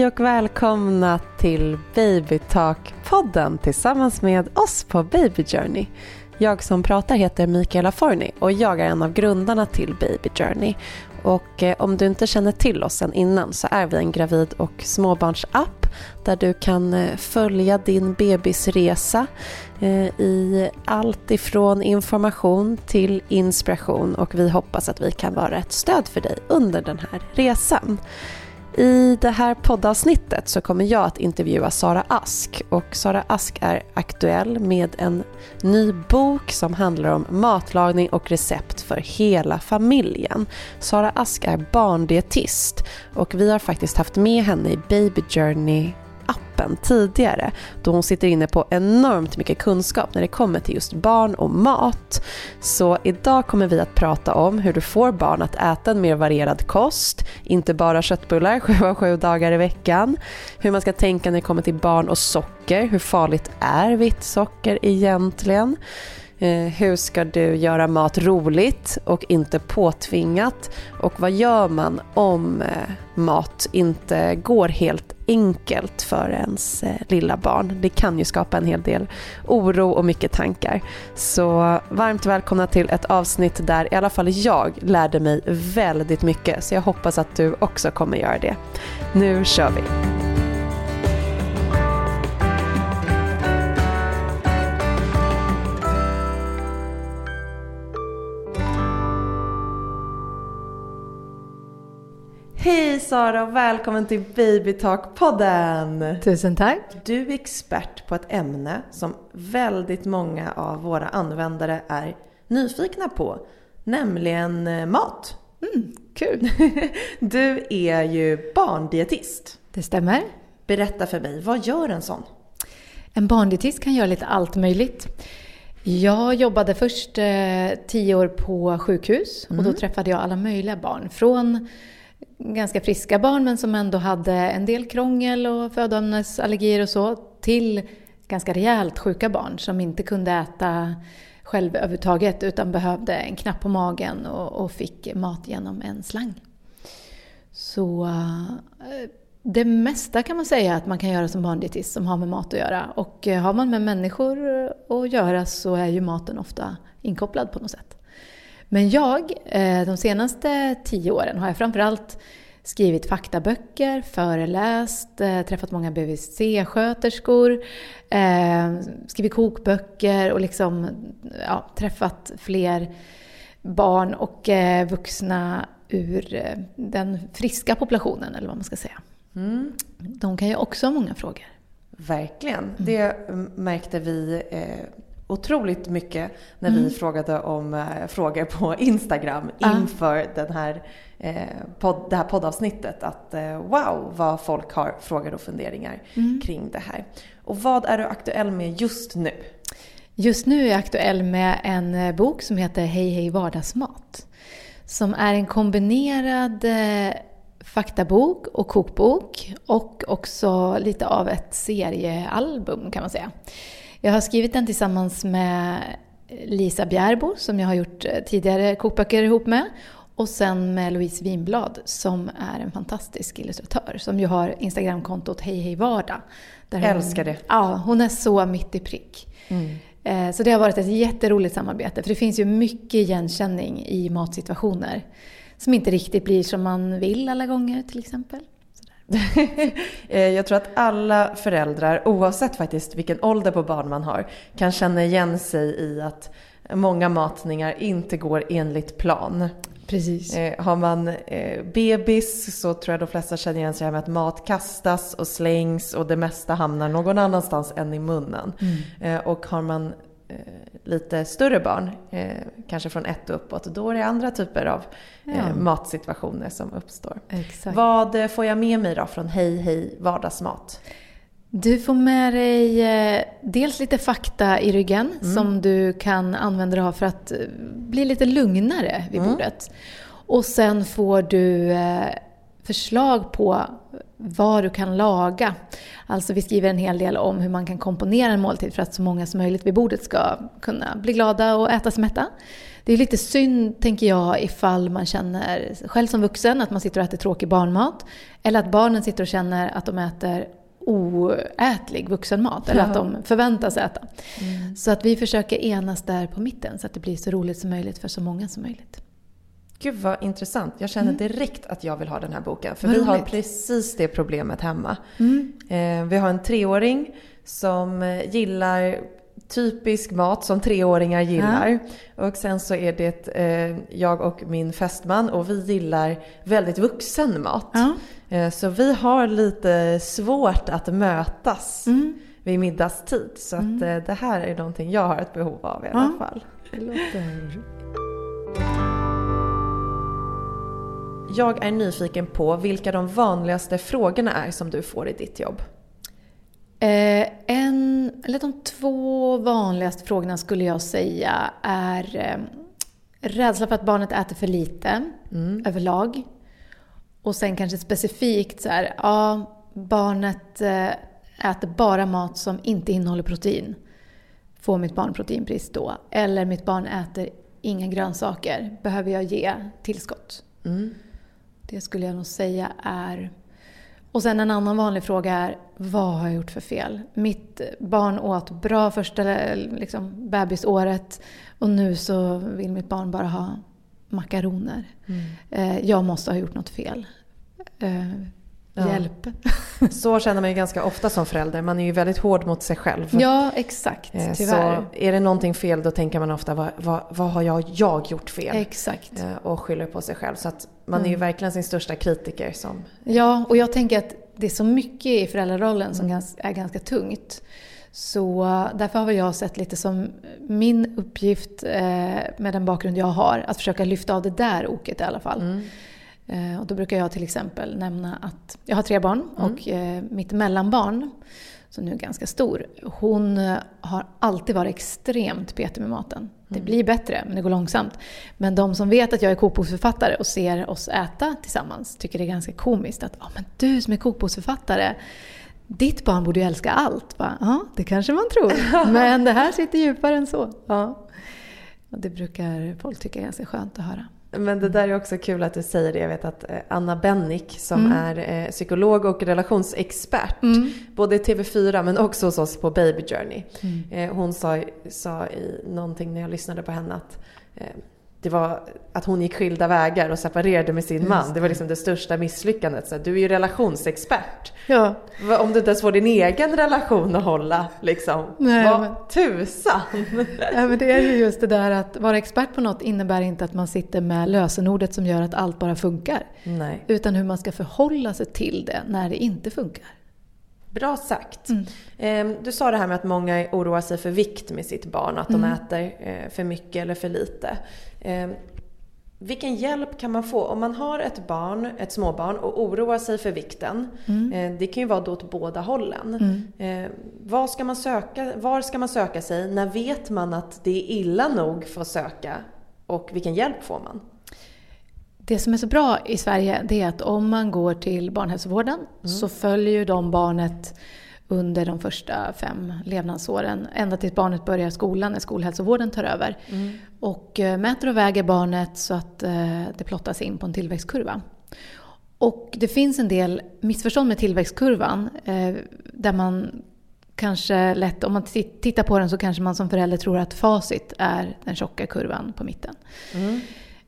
Hej och välkomna till Babytalk-podden tillsammans med oss på Baby Journey. Jag som pratar heter Mikaela Forni och jag är en av grundarna till Baby Journey. Och eh, om du inte känner till oss sen innan så är vi en gravid och småbarnsapp där du kan eh, följa din bebisresa eh, i allt ifrån information till inspiration och vi hoppas att vi kan vara ett stöd för dig under den här resan. I det här poddavsnittet så kommer jag att intervjua Sara Ask och Sara Ask är aktuell med en ny bok som handlar om matlagning och recept för hela familjen. Sara Ask är barndietist och vi har faktiskt haft med henne i Baby Journey appen tidigare då hon sitter inne på enormt mycket kunskap när det kommer till just barn och mat. Så idag kommer vi att prata om hur du får barn att äta en mer varierad kost, inte bara köttbullar 7 av 7 dagar i veckan, hur man ska tänka när det kommer till barn och socker, hur farligt är vitt socker egentligen? Eh, hur ska du göra mat roligt och inte påtvingat? Och vad gör man om eh, mat inte går helt enkelt för ens eh, lilla barn? Det kan ju skapa en hel del oro och mycket tankar. Så varmt välkomna till ett avsnitt där i alla fall jag lärde mig väldigt mycket. Så jag hoppas att du också kommer göra det. Nu kör vi! Hej Sara och välkommen till Babytalk-podden! Tusen tack! Du är expert på ett ämne som väldigt många av våra användare är nyfikna på, nämligen eh, mat. Mm, kul! Du är ju barndietist. Det stämmer. Berätta för mig, vad gör en sån? En barndietist kan göra lite allt möjligt. Jag jobbade först eh, tio år på sjukhus och då Mm. träffade jag alla möjliga barn. Från ganska friska barn men som ändå hade en del krångel och födoämnesallergier och så till ganska rejält sjuka barn som inte kunde äta själv överhuvudtaget utan behövde en knapp på magen och, och fick mat genom en slang. Så eh, det mesta kan man säga att man kan göra som barndietist som har med mat att göra. Och eh, har man med människor att göra så är ju maten ofta inkopplad på något sätt. Men jag, eh, de senaste tio åren har jag framförallt skrivit faktaböcker, föreläst, eh, träffat många BVC-sköterskor, eh, skrivit kokböcker och liksom ja, träffat fler barn och vuxna ur den friska populationen eller vad man ska säga. Mm. De kan ju också ha många frågor. Verkligen. Det märkte vi otroligt mycket när vi frågade om eh, frågor på Instagram inför den här, eh, podd, det här poddavsnittet. Att eh, wow vad folk har frågor och funderingar kring det här. Och vad är du aktuell med just nu? Just nu är jag aktuell med en eh, bok som heter Hej hej vardagsmat. Som är en kombinerad eh, faktabok och kokbok och också lite av ett seriealbum kan man säga. Jag har skrivit den tillsammans med Lisa Bjärbo som jag har gjort eh, tidigare kokböcker ihop med. Och sen med Louise Winblad som är en fantastisk illustratör som ju har Instagramkontot Hej hej vardag. Där hon- Älskar det. Ja, hon är så mitt i prick. Eh, Så det har varit ett jätteroligt samarbete för det finns ju mycket igenkänning i matsituationer som inte riktigt blir som man vill alla gånger till exempel. Eh, Jag tror att alla föräldrar, oavsett faktiskt vilken ålder på barn man har, kan känna igen sig i att många matningar inte går enligt plan. Precis. Eh, har man eh, bebis så tror jag de flesta känner igen sig här med att mat kastas och slängs och det mesta hamnar någon annanstans än i munnen. Eh, och har man lite större barn, eh, kanske från ett och uppåt, då är det andra typer av eh, Ja. matsituationer som uppstår. Exakt. Vad eh, får jag med mig då från Hej Hej Vardagsmat? Du får med dig eh, dels lite fakta i ryggen Mm. som du kan använda dig av för att bli lite lugnare vid Mm. bordet. Och sen får du förslag på vad du kan laga. Alltså vi skriver en hel del om hur man kan komponera en måltid för att så många som möjligt vid bordet ska kunna bli glada och äta sig mätta. Det är lite synd, tänker jag, ifall man känner själv som vuxen att man sitter och äter tråkig barnmat. Eller att barnen sitter och känner att de äter oätlig vuxenmat. Eller att de förväntas äta. Mm. Så att vi försöker enas där på mitten så att det blir så roligt som möjligt för så många som möjligt. Gud vad intressant. Jag känner mm. direkt att jag vill ha den här boken. För vad vi roligt. har precis det problemet hemma. Mm. Eh, vi har en treåring som eh, gillar typisk mat som treåringar gillar. Ja. Och sen så är det eh, jag och min fästman och vi gillar väldigt vuxen mat. Ja. Eh, så vi har lite svårt att mötas mm. vid middagstid. Så mm. att eh, det här är någonting jag har ett behov av i alla ja. fall. Jag är nyfiken på vilka de vanligaste frågorna är som du får i ditt jobb. Eh, en, eller de två vanligaste frågorna skulle jag säga är eh, rädsla för att barnet äter för lite mm. överlag. Och sen kanske specifikt så här, ja, barnet eh, äter bara mat som inte innehåller protein. Får mitt barn proteinbrist då? Eller mitt barn äter inga grönsaker. Behöver jag ge tillskott? Mm. Det skulle jag nog säga är... Och sen en annan vanlig fråga är, vad har jag gjort för fel? Mitt barn åt bra första liksom, bebisåret och nu så vill mitt barn bara ha makaroner. Mm. Eh, jag måste ha gjort något fel. Eh, hjälp. Så känner man ju ganska ofta som förälder. Man är ju väldigt hård mot sig själv. Ja, exakt. Eh, tyvärr. Så är det någonting fel då tänker man ofta, vad, vad, vad har jag, jag gjort fel? Exakt. Eh, och skyller på sig själv. Så att man mm. är ju mm. verkligen sin största kritiker. Som... Ja, och jag tänker att det är så mycket i föräldrarollen som mm. är ganska tungt. Så därför har jag sett lite som min uppgift med den bakgrund jag har, att försöka lyfta av det där oket i alla fall. Mm. Eh, och då brukar jag till exempel nämna att jag har tre barn mm. och eh, mitt mellanbarn, som nu är ganska stor, hon eh, har alltid varit extremt petig med maten. Mm. Det blir bättre, men det går långsamt. Men de som vet att jag är kokboksförfattare och ser oss äta tillsammans tycker det är ganska komiskt att ah, men du som är kokboksförfattare, ditt barn borde ju älska allt. Ja, det kanske man tror. Men det här sitter djupare än så. Ja. Och det brukar folk tycka är ganska skönt att höra. Men det där är också kul att du säger det. Jag vet att eh, Anna Bennick som mm. är eh, psykolog och relationsexpert, mm. både i TV4 men också hos oss på Baby Journey. Mm. Eh, hon sa, sa i någonting när jag lyssnade på henne att det var att hon gick skilda vägar och separerade med sin man. Det var liksom det största misslyckandet. Så du är ju relationsexpert. Ja. Om du inte ens får din egen relation att hålla, liksom. Nej, Vad men... tusan! Ja, men det är ju just det där att vara expert på något innebär inte att man sitter med lösenordet som gör att allt bara funkar. Nej. Utan hur man ska förhålla sig till det när det inte funkar. Bra sagt. Mm. Ehm, du sa det här med att många oroar sig för vikt med sitt barn, att de mm. äter eh, för mycket eller för lite. Ehm, vilken hjälp kan man få om man har ett barn, ett småbarn och oroar sig för vikten? Mm. Ehm, det kan ju vara då åt båda hållen. Mm. Var, ska man söka, var ska man söka sig? När vet man att det är illa nog för att söka? Och vilken hjälp får man? Det som är så bra i Sverige det är att om man går till barnhälsovården mm. så följer de barnet under de första fem levnadsåren. Ända tills barnet börjar skolan när skolhälsovården tar över. Mm. Och eh, mäter och väger barnet så att eh, det plottas in på en tillväxtkurva. Och det finns en del missförstånd med tillväxtkurvan. Eh, där man kanske lätt, om man tittar på den så kanske man som förälder tror att facit är den tjocka kurvan på mitten. Mm.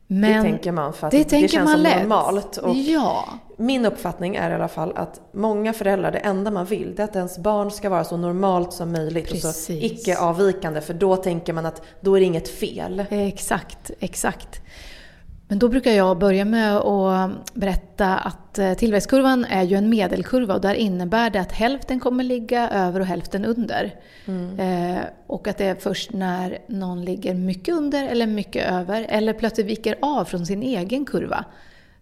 Men det tänker man för att det, det känns som lätt. normalt. Och ja. Min uppfattning är i alla fall att många föräldrar, det enda man vill det är att ens barn ska vara så normalt som möjligt Precis. och så icke avvikande. För då tänker man att då är det inget fel. Exakt, exakt. Men då brukar jag börja med att berätta att eh, tillväxtkurvan är ju en medelkurva och där innebär det att hälften kommer ligga över och hälften under. Mm. Eh, och att det är först när någon ligger mycket under eller mycket över eller plötsligt viker av från sin egen kurva.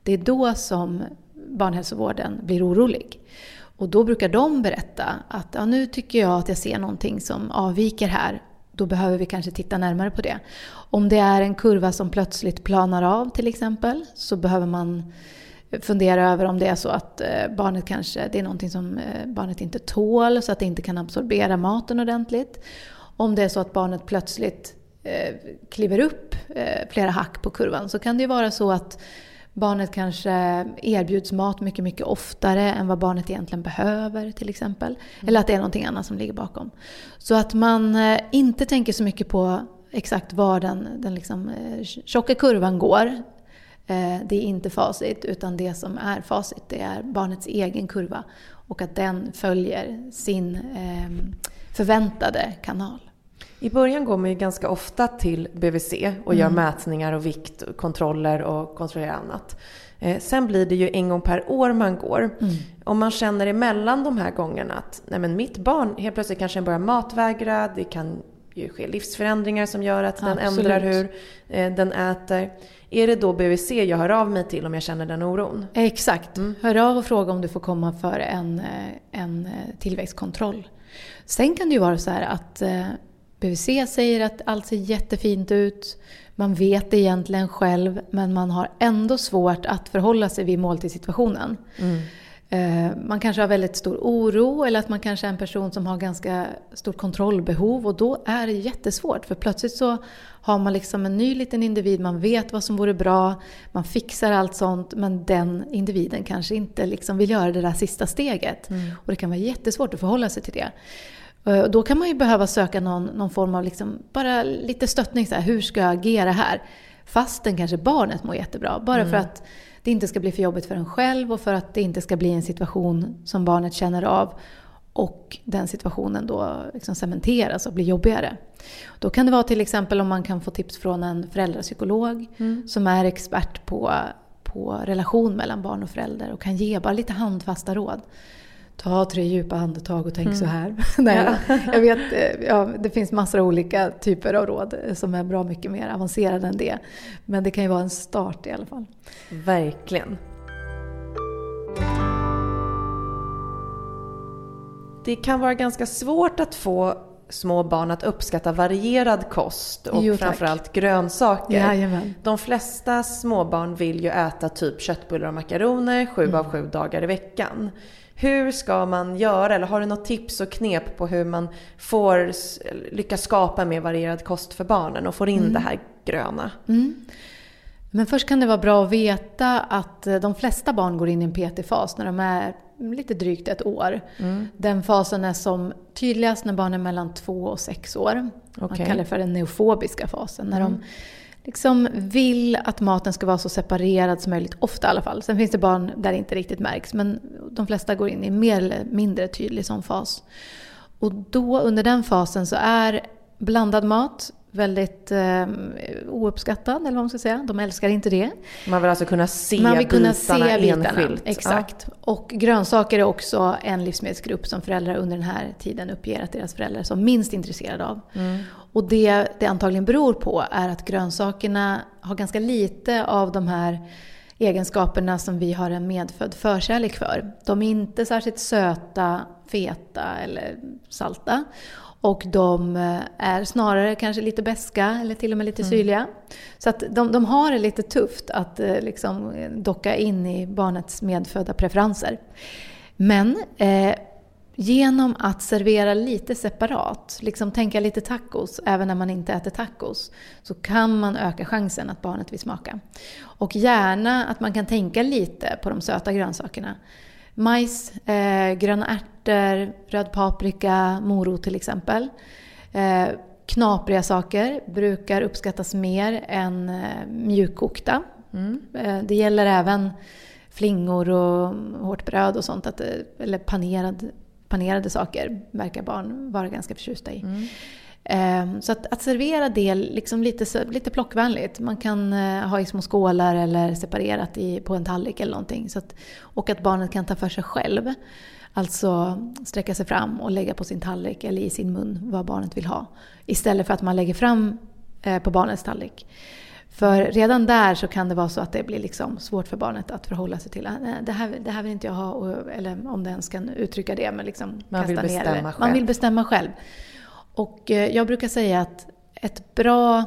Det är då som barnhälsovården blir orolig. Och då brukar de berätta att ja, nu tycker jag att jag ser någonting som avviker här då behöver vi kanske titta närmare på det. Om det är en kurva som plötsligt planar av till exempel så behöver man eh, fundera över om det är så att eh, barnet kanske, det är någonting som eh, barnet inte tål så att det inte kan absorbera maten ordentligt. Om det är så att barnet plötsligt kliver upp flera hack på kurvan så kan det ju vara så att barnet kanske erbjuds mat mycket, mycket oftare än vad barnet egentligen behöver till exempel. Mm. Eller att det är någonting annat som ligger bakom. Så att man inte tänker så mycket på exakt var den, den liksom, tjocka kurvan går Eh, det är inte facit, utan det som är facit det är barnets egen kurva och att den följer sin ehm, förväntade kanal. I början går man ju ganska ofta till BVC och gör mm. mätningar och viktkontroller och kontrollerar annat. Eh, sen blir det ju en gång per år man går. Mm. Om man känner emellan de här gångerna att nej men mitt barn helt plötsligt kanske börjar matvägra, det kan ju ske livsförändringar som gör att den Absolut. ändrar hur eh, den äter. Är det då BVC jag hör av mig till om jag känner den oron? Exakt. Mm. Hör av och fråga om du får komma för en, eh, en tillväxtkontroll. Sen kan det ju vara så här att BVC säger att allt ser jättefint ut. Man vet det egentligen själv men man har ändå svårt att förhålla sig vid måltidssituationen. Mm. Eh, man kanske har väldigt stor oro eller att man kanske är en person som har ganska stort kontrollbehov och då är det jättesvårt för plötsligt så har man liksom en ny liten individ, man vet vad som vore bra, man fixar allt sånt men den individen kanske inte liksom vill göra det där sista steget. Mm. Och det kan vara jättesvårt att förhålla sig till det. Eh, då kan man ju behöva söka någon, någon form av liksom, bara lite stöttning, så här, hur ska jag agera här? Fastän kanske barnet mår jättebra. Bara mm. för att det inte ska bli för jobbigt för en själv och för att det inte ska bli en situation som barnet känner av och den situationen då liksom cementeras och blir jobbigare. Då kan det vara till exempel om man kan få tips från en föräldrapsykolog mm. som är expert på, på relation mellan barn och förälder och kan ge bara lite handfasta råd ta tre djupa andetag och tänk mm. så här. Nej, ja. jag vet, eh, ja, det finns massor av olika typer av råd som är bra mycket mer avancerade än det. Men det kan ju vara en start i alla fall. Verkligen. Det kan vara ganska svårt att få små barn att uppskatta varierad kost och jo, framförallt grönsaker. Jajamän. De flesta småbarn vill ju äta typ köttbullar och makaroner sju mm. av sju dagar i veckan. Hur ska man göra? Eller har du något tips och knep på hur man får lyckas skapa mer varierad kost för barnen och får in mm. det här gröna? Mm. Men först kan det vara bra att veta att eh, de flesta barn går in i en PT-fas när de är lite drygt ett år. Mm. Den fasen är som tydligast när barnen är mellan två och sex år. Okay. Man kallar det för den neofobiska fasen. När de liksom vill att maten ska vara så separerad som möjligt, ofta i alla fall. Sen finns det barn där det inte riktigt märks, men de flesta går in i mer eller mindre tydlig sån fas. Och då under den fasen så är blandad mat väldigt eh, ouppskattad, eller vad man ska säga. De älskar inte det. Man vill alltså kunna se man vill kunna bitarna, se bitarna enskilt. Exakt. Ja. Och grönsaker är också en livsmedelsgrupp som föräldrar under den här tiden uppger att deras föräldrar är som minst intresserade av. Mm. Och det det antagligen beror på är att grönsakerna har ganska lite av de här egenskaperna som vi har en medfödd förkärlek för. De är inte särskilt söta, feta eller salta. Och de eh, är snarare kanske lite beska eller till och med lite mm. syrliga. Så att de, de har det lite tufft att eh, liksom docka in i barnets medfödda preferenser. Men eh, genom att servera lite separat, liksom tänka lite tacos även när man inte äter tacos, så kan man öka chansen att barnet vill smaka. Och gärna att man kan tänka lite på de söta grönsakerna. Majs, eh, gröna ärtor, röd paprika, morot till exempel. Eh, knapriga saker brukar uppskattas mer än eh, mjukkokta. Mm. Eh, det gäller även flingor och hårt bröd och sånt, att, eller panerad, panerade saker verkar barn vara ganska förtjusta i. Mm. Ehm, så att, att, servera det liksom lite, lite plockvänligt. Man kan eh, ha i små skålar eller separerat i, på en tallrik eller någonting. Så att, och att barnet kan ta för sig själv. Alltså sträcka sig fram och lägga på sin tallrik eller i sin mun vad barnet vill ha. Istället för att man lägger fram eh, på barnets tallrik. För redan där så kan det vara så att det blir liksom svårt för barnet att förhålla sig till att det här, det här vill inte jag ha, eller om den ens kan uttrycka det. Men liksom man vill bestämma ner. själv. Man vill bestämma själv. Och eh, jag brukar säga att ett bra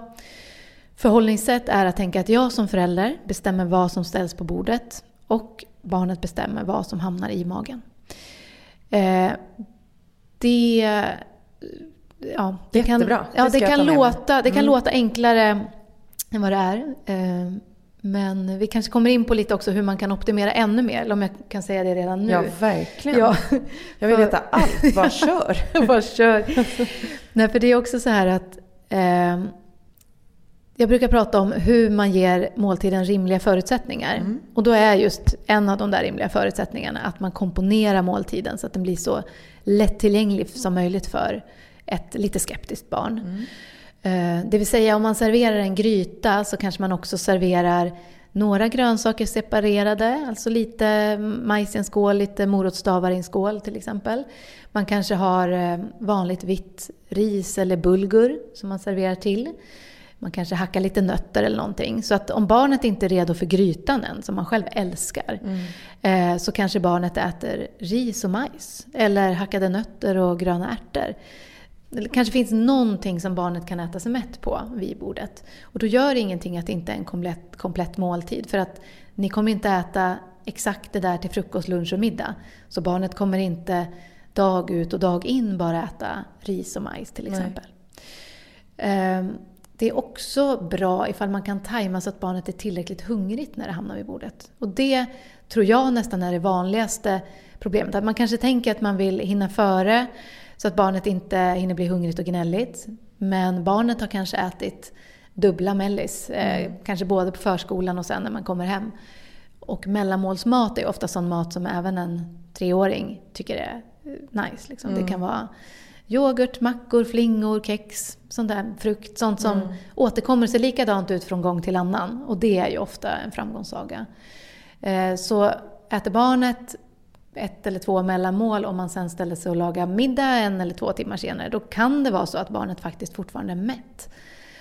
förhållningssätt är att tänka att jag som förälder bestämmer vad som ställs på bordet och barnet bestämmer vad som hamnar i magen. Eh, det, ja, det kan, ja, Det det kan, låta, det kan Mm. låta enklare än vad det är. Eh, men vi kanske kommer in på lite också hur man kan optimera ännu mer, eller om jag kan säga det redan nu. Ja, verkligen. Ja, Jag vill veta allt. Bara kör. bara kör. Nej, för det är också så här att eh, jag brukar prata om hur man ger måltiden rimliga förutsättningar. Mm. Och då är just en av de där rimliga förutsättningarna att man komponerar måltiden så att den blir så lättillgänglig som möjligt för ett lite skeptiskt barn. Mm. Eh, Det vill säga om man serverar en gryta så kanske man också serverar några grönsaker separerade, alltså lite majs i en skål, lite morotsstavar i en skål till exempel. Man kanske har eh, vanligt vitt ris eller bulgur som man serverar till. Man kanske hackar lite nötter eller någonting. Så att om barnet inte är redo för grytan än, som man själv älskar, eh, så kanske barnet äter ris och majs. Eller hackade nötter och gröna ärtor. Det kanske finns någonting som barnet kan äta sig mätt på vid bordet. Och då gör det ingenting att det inte är en komplett, komplett måltid. För att ni kommer inte äta exakt det där till frukost, lunch och middag. Så barnet kommer inte dag ut och dag in bara äta ris och majs till Nej. exempel. Ehm, Det är också bra ifall man kan tajma så att barnet är tillräckligt hungrigt när det hamnar vid bordet. Och det tror jag nästan är det vanligaste problemet. Att man kanske tänker att man vill hinna före så att barnet inte hinner bli hungrigt och gnälligt. Men barnet har kanske ätit dubbla mellis, eh, kanske både på förskolan och sen när man kommer hem. Och mellanmålsmat är ofta sån mat som även en treåring tycker är eh, nice. Liksom. Det kan vara yoghurt, mackor, flingor, kex, sånt där frukt. Sånt som återkommer sig likadant ut från gång till annan. Och det är ju ofta en framgångssaga. Eh, Så äter barnet ett eller två mellanmål och man sen ställer sig och lagar middag en eller två timmar senare, då kan det vara så att barnet faktiskt fortfarande är mätt.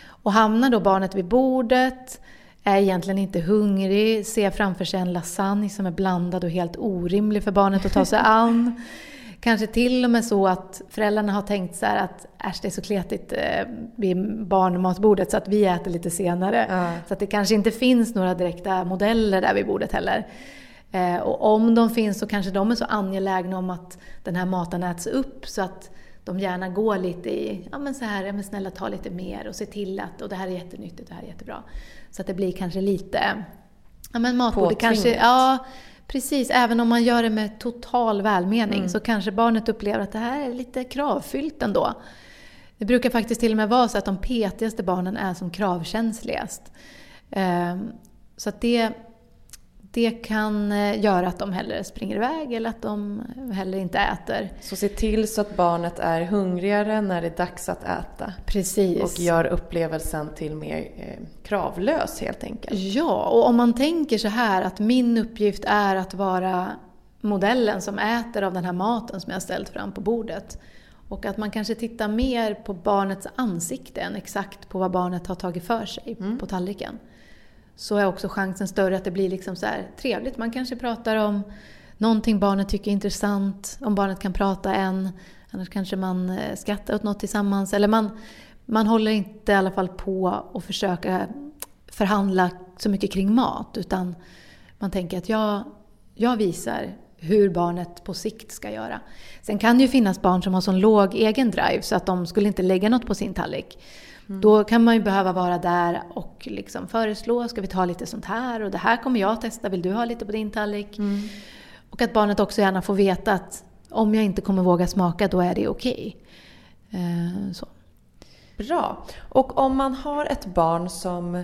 Och hamnar då barnet vid bordet, är egentligen inte hungrig, ser framför sig en lasagne som är blandad och helt orimlig för barnet att ta sig an. Kanske till och med så att föräldrarna har tänkt så att äsch det är så kletigt eh, vid barnmatbordet så att vi äter lite senare. Ja. Så att det kanske inte finns några direkta modeller där vid bordet heller. Eh, och om de finns så kanske de är så angelägna om att den här maten äts upp så att de gärna går lite i, ja men så här, ja men snälla ta lite mer och se till att, och det här är jättenyttigt, det här är jättebra. Så att det blir kanske lite, ja men matbordet kanske, ja precis, även om man gör det med total välmening så kanske barnet upplever att det här är lite kravfyllt ändå. Det brukar faktiskt till och med vara så att de petigaste barnen är som kravkänsligast. Ehm, Så att det, det kan eh, göra att de hellre springer iväg eller att de heller inte äter. Så se till så att barnet är hungrigare när det är dags att äta. Precis. Och gör upplevelsen till mer eh, kravlös helt enkelt. Ja, och om man tänker så här att min uppgift är att vara modellen som äter av den här maten som jag har ställt fram på bordet. Och att man kanske tittar mer på barnets ansikte än exakt på vad barnet har tagit för sig på tallriken. Så är också chansen större att det blir liksom så här trevligt. Man kanske pratar om någonting barnet tycker är intressant, om barnet kan prata än. Annars kanske man eh, skrattar åt något tillsammans. Eller man, man håller inte i alla fall på att försöka förhandla så mycket kring mat. Utan man tänker att jag, jag visar hur barnet på sikt ska göra. Sen kan det ju finnas barn som har sån låg egen drive så att de skulle inte lägga något på sin tallrik. Då kan man ju behöva vara där och liksom föreslå, ska vi ta lite sånt här och det här kommer jag testa, vill du ha lite på din tallrik? Och att barnet också gärna får veta att om jag inte kommer våga smaka då är det okej. Eh, så. Bra. Och om man har ett barn som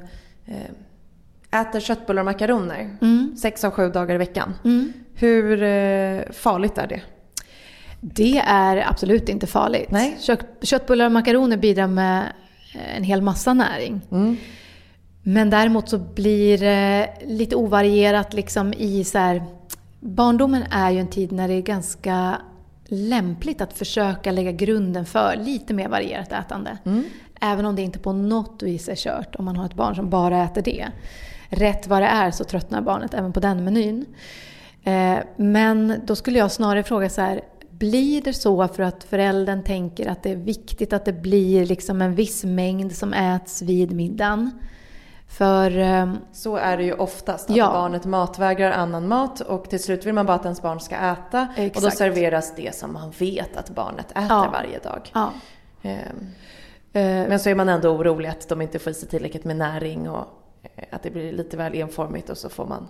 eh, äter köttbullar och makaroner Mm. sex av sju dagar i veckan. Mm. Hur eh, farligt är det? Det är absolut inte farligt. Nej. Kött, köttbullar och makaroner bidrar med eh, en hel massa näring. Mm. Men däremot så blir det lite ovarierat liksom i så här, Barndomen är ju en tid när det är ganska lämpligt att försöka lägga grunden för lite mer varierat ätande. Även om det inte på något vis är kört om man har ett barn som bara äter det. Rätt vad det är så tröttnar barnet även på den menyn. Eh, Men då skulle jag snarare fråga så här, blir det så för att föräldern tänker att det är viktigt att det blir liksom en viss mängd som äts vid middagen? För, eh, Så är det ju oftast, att Ja. barnet matvägrar annan mat och till slut vill man bara att ens barn ska äta och då Exakt. serveras det som man vet att barnet äter Ja. varje dag. ja. Ehm, Eh, Men så är man ändå orolig att de inte får i sig tillräckligt med näring och eh, att det blir lite väl enformigt och så får man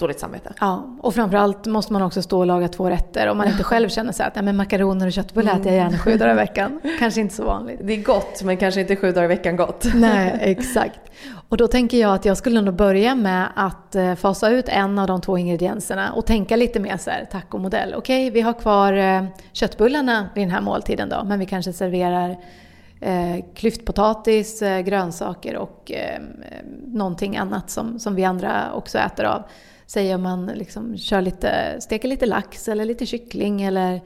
dåligt samvete. Ja, och framförallt måste man också stå och laga två rätter om man inte själv känner så att ja, men makaroner och köttbullar äter jag gärna sju dagar i veckan. Kanske inte så vanligt. Det är gott men kanske inte sju dagar i veckan gott. Nej, exakt. Och då tänker jag att jag skulle nog börja med att eh, fasa ut en av de två ingredienserna och tänka lite mer så här tacomodell. Okej, vi har kvar eh, köttbullarna vid den här måltiden då, men vi kanske serverar eh, klyftpotatis, eh, grönsaker och eh, någonting annat som, som vi andra också äter av. Säg om man liksom kör lite, steker lite lax eller lite kyckling eller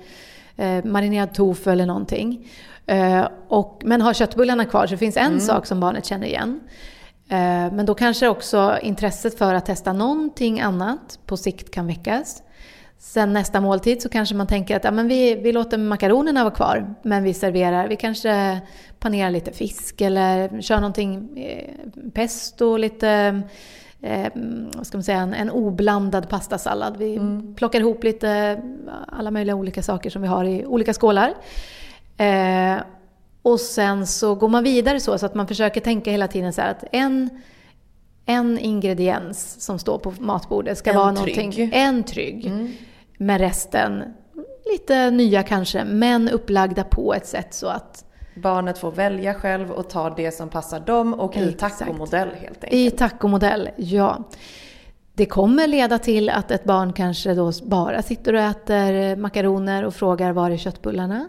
eh, marinerad tofu eller någonting. Eh, och, men har köttbullarna kvar så det finns en sak som barnet känner igen. Eh, men då kanske också intresset för att testa någonting annat på sikt kan väckas. Sen nästa måltid så kanske man tänker att ja, men vi, vi låter makaronerna vara kvar, men vi serverar, vi kanske panerar lite fisk eller kör någonting eh, pesto, lite eh, vad ska man säga, en, en oblandad pastasallad. Vi plockar ihop lite alla möjliga olika saker som vi har i olika skålar. Eh, och sen så går man vidare så, så att man försöker tänka hela tiden så här att en, en ingrediens som står på matbordet ska En vara trygg. någonting, en trygg. Men resten, lite nya kanske, men upplagda på ett sätt så att Barnet får välja själv och ta det som passar dem och i tacomodell helt enkelt. I tacomodell, ja. Det kommer leda till att ett barn kanske då bara sitter och äter makaroner och frågar var är köttbullarna?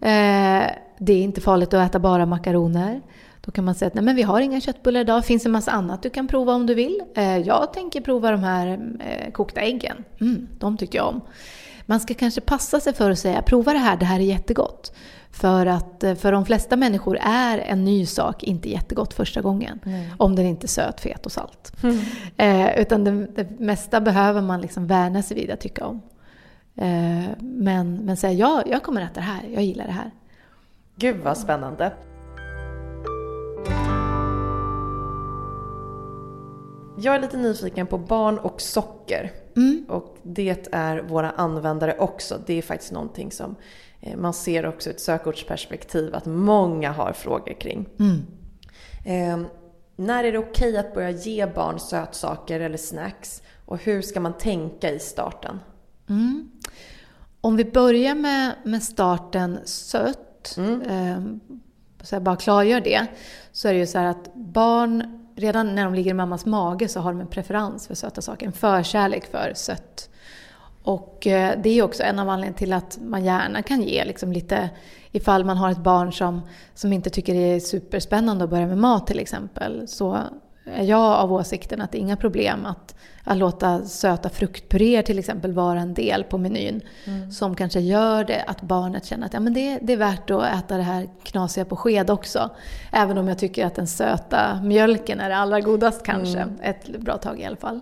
Eh, det är inte farligt att äta bara makaroner. Då kan man säga att nej men vi har inga köttbullar idag, det finns en massa annat du kan prova om du vill. Eh, jag tänker prova de här eh, kokta äggen. Mm, de tyckte jag om. Man ska kanske passa sig för att säga prova det här, det här är jättegott. För att eh, för de flesta människor är en ny sak inte jättegott första gången. Om den inte är söt, fet och salt. Eh, utan det, det mesta behöver man liksom värna sig vid att tycka om. Eh, men, men säga ja, jag kommer äta det här, jag gillar det här. Gud vad spännande. Jag är lite nyfiken på barn och socker. Och det är våra användare också. Det är faktiskt någonting som man ser också ett sökordsperspektiv att många har frågor kring. Eh, när är det okej att börja ge barn sötsaker eller snacks? Och hur ska man tänka i starten? Om vi börjar med, med starten sött, eh, så jag bara klargör det, så är det ju så här att barn, redan när de ligger i mammas mage så har de en preferens för söta saker, en förkärlek för sött. Och eh, det är också en av anledningarna till att man gärna kan ge liksom lite, ifall man har ett barn som, som inte tycker det är superspännande att börja med mat till exempel, så är jag av åsikten att det är inga problem att, att låta söta fruktpuréer till exempel vara en del på menyn. Som kanske gör det att barnet känner att ja, men det, det är värt att äta det här knasiga på sked också. Även om jag tycker att den söta mjölken är det allra godast kanske, ett bra tag i alla fall.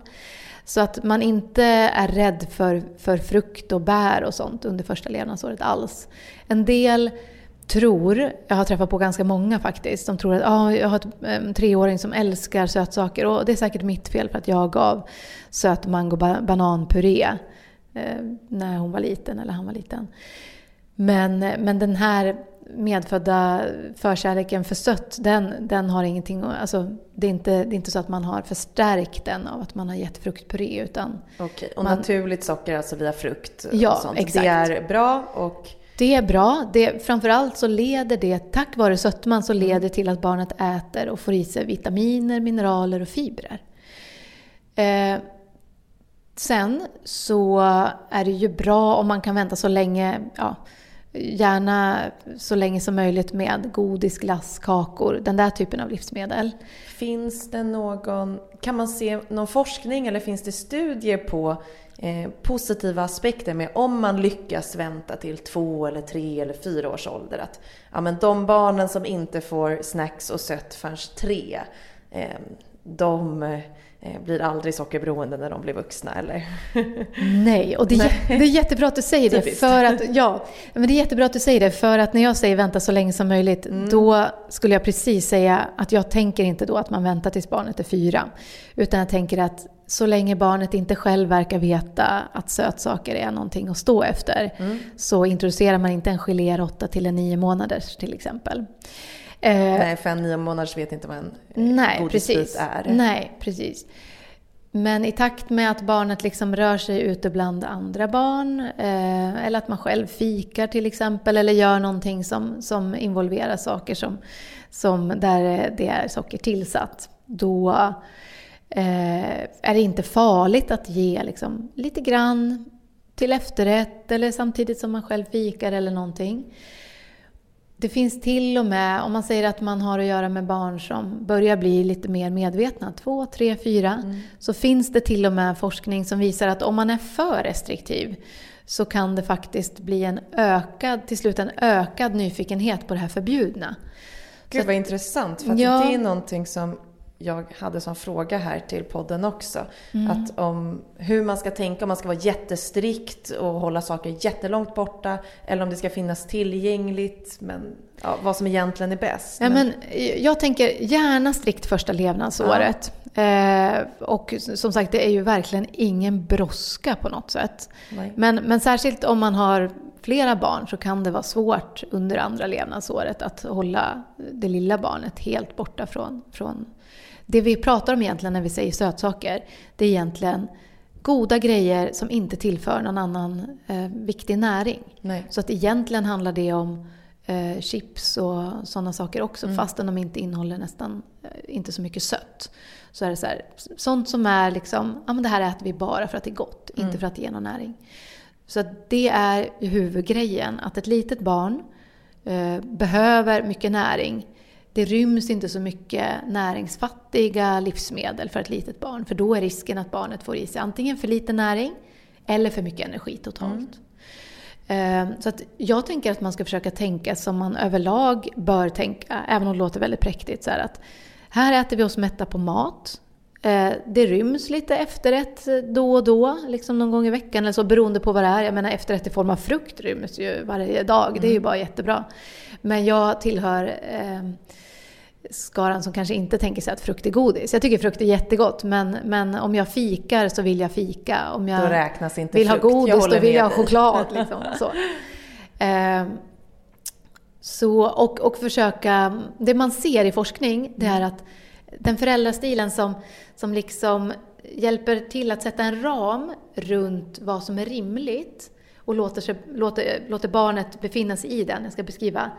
Så att man inte är rädd för, för frukt och bär och sånt under första levnadsåret alls. En del tror, jag har träffat på ganska många faktiskt, som tror att ah, jag har en treåring som älskar sötsaker och det är säkert mitt fel för att jag gav söt mango bananpuré eh, när hon var liten eller han var liten. Men, men den här medfödda förkärleken för sött, den, den har ingenting alltså, det, är inte, det är inte så att man har förstärkt den av att man har gett fruktpuré utan Okej, och Man- naturligt socker alltså via frukt Ja, och sånt. exakt. Det är bra och Det är bra. Det, framförallt så leder det, tack vare sötman, så leder det till att barnet äter och får i sig vitaminer, mineraler och fibrer. Eh, sen så är det ju bra om man kan vänta så länge, ja, gärna så länge som möjligt med godis, glass, kakor, den där typen av livsmedel. Finns det någon, kan man se någon forskning eller finns det studier på eh, positiva aspekter med om man lyckas vänta till två eller tre eller fyra års ålder? Att ja, men de barnen som inte får snacks och sött förrän tre, eh, de eh, blir aldrig sockerberoende när de blir vuxna eller? Nej, och det är, det är jättebra att du säger det. För att, ja, men det är jättebra att du säger det, för att när jag säger vänta så länge som möjligt, mm. då skulle jag precis säga att jag tänker inte då att man väntar tills barnet är fyra. Utan jag tänker att så länge barnet inte själv verkar veta att sötsaker är någonting att stå efter, mm. så introducerar man inte en geléråtta till en nio månaders till exempel. Eh, Nej, för en nio månaders vet inte vad en Nej, godisbit precis. är. Nej, precis. Men i takt med att barnet liksom rör sig ute bland andra barn, eh, eller att man själv fikar till exempel, eller gör någonting som, som involverar saker som, som där det är socker tillsatt, då eh, är det inte farligt att ge liksom, lite grann till efterrätt eller samtidigt som man själv fikar eller någonting. Det finns till och med, om man säger att man har att göra med barn som börjar bli lite mer medvetna, två, tre, fyra, mm. så finns det till och med forskning som visar att om man är för restriktiv så kan det faktiskt bli en ökad, till slut en ökad nyfikenhet på det här förbjudna. Gud vad intressant, för ja, det är någonting som jag hade som fråga här till podden också. Mm. Att om hur man ska tänka, om man ska vara jättestrikt och hålla saker jättelångt borta eller om det ska finnas tillgängligt. Men ja, vad som egentligen är bäst. Ja, men, jag tänker gärna strikt första levnadsåret. Ja. Eh, och som sagt, det är ju verkligen ingen brådska på något sätt. Men, men särskilt om man har flera barn så kan det vara svårt under andra levnadsåret att hålla det lilla barnet helt borta från, från det vi pratar om egentligen när vi säger sötsaker, det är egentligen goda grejer som inte tillför någon annan eh, viktig näring. Nej. Så att egentligen handlar det om eh, chips och sådana saker också, mm. fastän de inte innehåller nästan eh, inte så mycket sött. Så är det så här, sånt som är liksom, ja men det här äter vi bara för att det är gott, mm. inte för att det ger någon näring. Så det är huvudgrejen, att ett litet barn eh, behöver mycket näring det ryms inte så mycket näringsfattiga livsmedel för ett litet barn. För då är risken att barnet får i sig antingen för lite näring eller för mycket energi totalt. Mm. Så att jag tänker att man ska försöka tänka som man överlag bör tänka, även om det låter väldigt präktigt. Så här att här äter vi oss mätta på mat. Eh, det ryms lite efterrätt då och då, liksom någon gång i veckan eller så beroende på vad det är. Jag menar efterrätt i form av frukt ryms ju varje dag, mm. det är ju mm. bara jättebra. Men jag tillhör eh, skaran som kanske inte tänker sig att frukt är godis. Jag tycker frukt är jättegott, men, men om jag fikar så vill jag fika. Om jag då räknas inte vill frukt. ha godis, då vill jag ha choklad. Liksom, så. Eh, så, och, och försöka, det man ser i forskning, det är att den föräldrastilen som, som liksom hjälper till att sätta en ram runt vad som är rimligt och låter, sig, låter, låter barnet befinna sig i den, jag ska beskriva.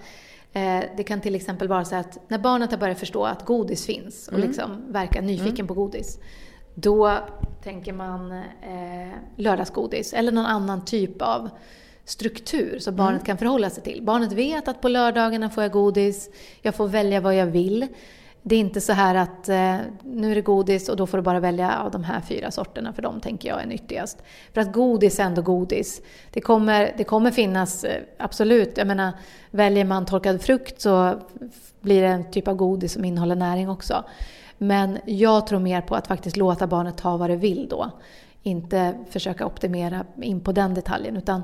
Eh, det kan till exempel vara så att när barnet har börjat förstå att godis finns och mm. liksom verkar nyfiken mm. på godis, då tänker man eh, lördagsgodis eller någon annan typ av struktur som barnet mm. kan förhålla sig till. Barnet vet att på lördagarna får jag godis, jag får välja vad jag vill. Det är inte så här att eh, nu är det godis och då får du bara välja av de här fyra sorterna för de tänker jag är nyttigast. För att godis är ändå godis. Det kommer, det kommer finnas, eh, absolut, jag menar väljer man torkad frukt så blir det en typ av godis som innehåller näring också. Men jag tror mer på att faktiskt låta barnet ta vad det vill då. Inte försöka optimera in på den detaljen utan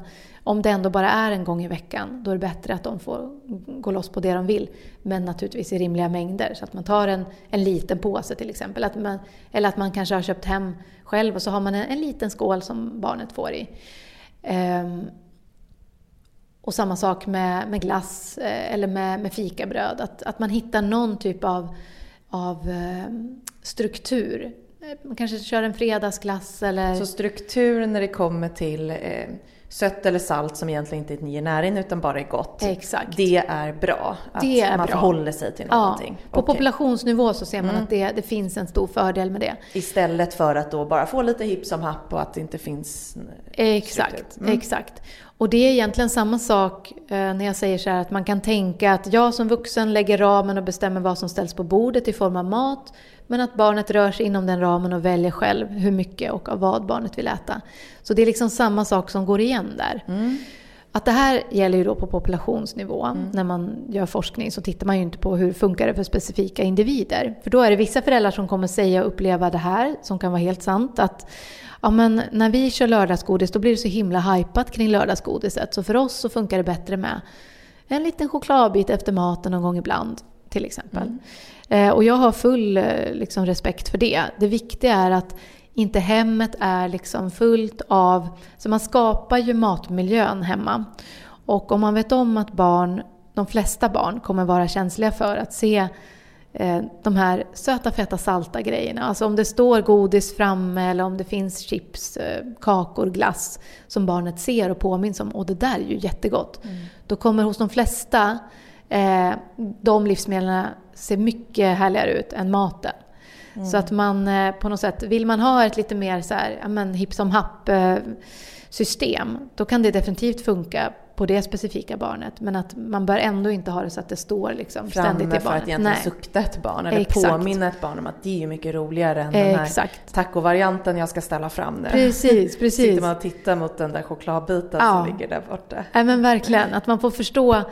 om det ändå bara är en gång i veckan, då är det bättre att de får gå loss på det de vill. Men naturligtvis i rimliga mängder. Så att man tar en, en liten påse till exempel. Att man, eller att man kanske har köpt hem själv och så har man en, en liten skål som barnet får i. Ehm, och samma sak med, med glass eh, eller med, med fikabröd. Att, att man hittar någon typ av, av ehm, struktur. Man kanske kör en fredagsglass eller... Så struktur när det kommer till eh sött eller salt som egentligen inte ger näring utan bara är gott. Exakt. Det är bra att det är man bra. förhåller sig till någonting. Ja, på okay. populationsnivå så ser man mm. att det, det finns en stor fördel med det. Istället för att då bara få lite hipp som happ och att det inte finns Exakt, mm. exakt. Och det är egentligen samma sak eh, när jag säger så här att man kan tänka att jag som vuxen lägger ramen och bestämmer vad som ställs på bordet i form av mat. Men att barnet rör sig inom den ramen och väljer själv hur mycket och av vad barnet vill äta. Så det är liksom samma sak som går igen där. Mm. Att det här gäller ju då på populationsnivå. Mm. När man gör forskning så tittar man ju inte på hur funkar det för specifika individer. För då är det vissa föräldrar som kommer säga och uppleva det här, som kan vara helt sant, att ja, men när vi kör lördagsgodis då blir det så himla hypat kring lördagsgodiset. Så för oss så funkar det bättre med en liten chokladbit efter maten någon gång ibland till exempel. Mm. Eh, och jag har full eh, liksom, respekt för det. Det viktiga är att inte hemmet är liksom fullt av... Så man skapar ju matmiljön hemma. Och om man vet om att barn, de flesta barn kommer vara känsliga för att se de här söta, feta, salta grejerna. Alltså om det står godis framme eller om det finns chips, eh, kakor, glass som barnet ser och påminns om. Och det där är ju jättegott. Mm. Då kommer hos de flesta eh, de livsmedlen se mycket härligare ut än maten. Mm. Så att man eh, på något sätt, vill man ha ett lite mer så här, ja men hipp som happ eh, system, då kan det definitivt funka på det specifika barnet. Men att man bör ändå inte ha det så att det står liksom ständigt i barnet. för att egentligen Nej. sukta ett barn eller Exakt. påminna ett barn om att det är mycket roligare än den här tacovarianten jag ska ställa fram nu. Precis, precis. Sitter man och tittar mot den där chokladbiten ja. som ligger där borta. Ja men verkligen, att man får förstå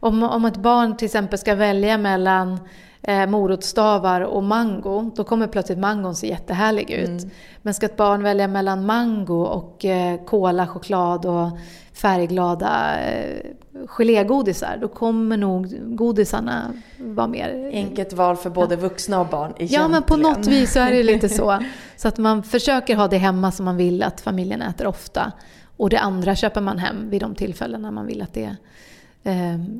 om, om ett barn till exempel ska välja mellan eh, morotsstavar och mango, då kommer plötsligt mangon se jättehärlig ut. Mm. Men ska ett barn välja mellan mango och eh, kola, choklad och färgglada eh, gelégodisar, då kommer nog godisarna vara mer... Enkelt val för både vuxna och barn egentligen. Ja, men på något vis så är det lite så. Så att man försöker ha det hemma som man vill att familjen äter ofta. Och det andra köper man hem vid de tillfällen när man vill att det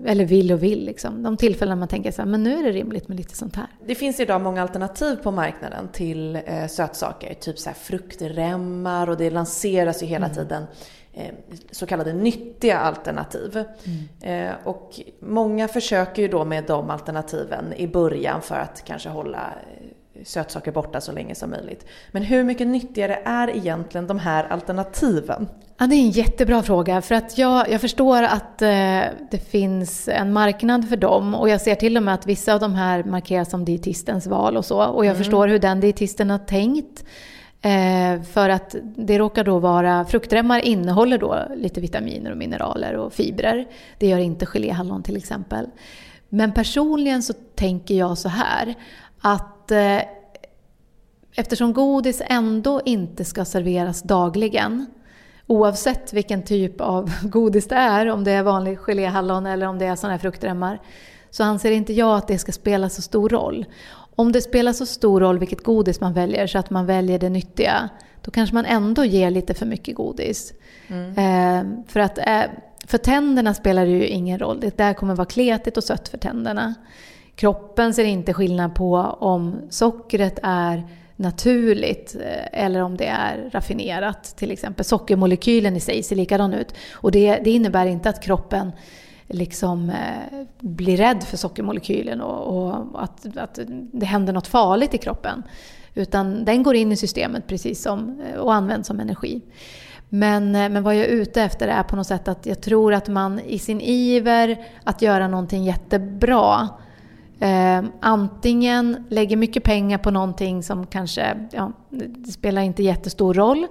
eller vill och vill. Liksom. De tillfällen man tänker så här, men nu är det rimligt med lite sånt här. Det finns idag många alternativ på marknaden till eh, sötsaker. Typ så här fruktremmar och det lanseras ju hela mm. tiden eh, så kallade nyttiga alternativ. Mm. Eh, och många försöker ju då med de alternativen i början för att kanske hålla eh, sötsaker borta så länge som möjligt. Men hur mycket nyttigare är egentligen de här alternativen? Ja, det är en jättebra fråga. För att jag, jag förstår att eh, det finns en marknad för dem. Och jag ser till och med att vissa av de här markeras som dietistens val och så. Och jag mm. förstår hur den dietisten har tänkt. Eh, för att det råkar då vara, fruktremmar innehåller då lite vitaminer och mineraler och fibrer. Det gör inte geléhallon till exempel. Men personligen så tänker jag så här att eh, eftersom godis ändå inte ska serveras dagligen oavsett vilken typ av godis det är, om det är vanlig geléhallon eller om det är sådana här fruktremmar, så anser inte jag att det ska spela så stor roll. Om det spelar så stor roll vilket godis man väljer så att man väljer det nyttiga, då kanske man ändå ger lite för mycket godis. Mm. Eh, för att eh, för tänderna spelar det ju ingen roll. Det där kommer vara kletigt och sött för tänderna. Kroppen ser inte skillnad på om sockret är naturligt eh, eller om det är raffinerat. Till exempel sockermolekylen i sig ser likadan ut. Och det, det innebär inte att kroppen liksom eh, blir rädd för sockermolekylen och, och, att, att det händer något farligt i kroppen. Utan den går in i systemet precis som, eh, och används som energi. Men, eh, men vad jag är ute efter är på något sätt att jag tror att man i sin iver att göra någonting jättebra Eh, antingen lägger mycket pengar på någonting som kanske ja, spelar inte jättestor roll.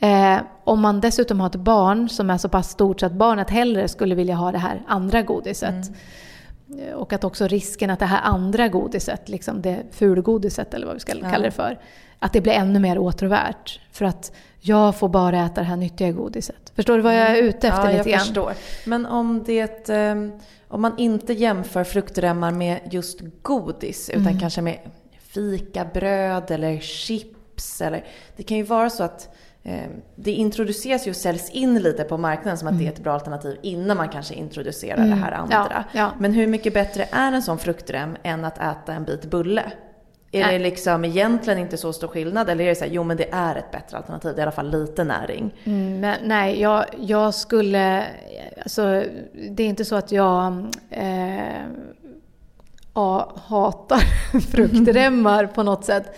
Eh, om man dessutom har ett barn som är så pass stort så att barnet hellre skulle vilja ha det här andra godiset. Mm. Och att också risken att det här andra godiset, liksom det fulgodiset eller vad vi ska ja. kalla det för, att det blir ännu mer åtråvärt. För att jag får bara äta det här nyttiga godiset. Förstår du vad jag är ute efter ja, lite jag förstår. Men om det... Um om man inte jämför fruktremmar med just godis utan mm. kanske med fikabröd eller chips. Eller, det kan ju vara så att eh, det introduceras ju och säljs in lite på marknaden som att mm. det är ett bra alternativ innan man kanske introducerar mm. det här andra. Ja, ja. Men hur mycket bättre är en sån fruktrem än att äta en bit bulle? Är nej. det liksom egentligen inte så stor skillnad eller är det så här, jo men det är ett bättre alternativ, i alla fall lite näring? Mm, men, nej, jag, jag skulle, alltså det är inte så att jag eh, hatar fruktremmar på något sätt.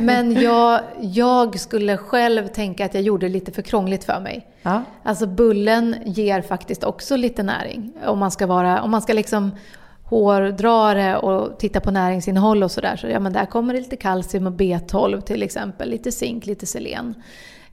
Men jag, jag skulle själv tänka att jag gjorde det lite för krångligt för mig. Ja. Alltså bullen ger faktiskt också lite näring. Om man ska, vara, om man ska liksom hårdrare och titta på näringsinnehåll och sådär. Så ja, men där kommer det lite kalcium och B12 till exempel, lite zink, lite selen.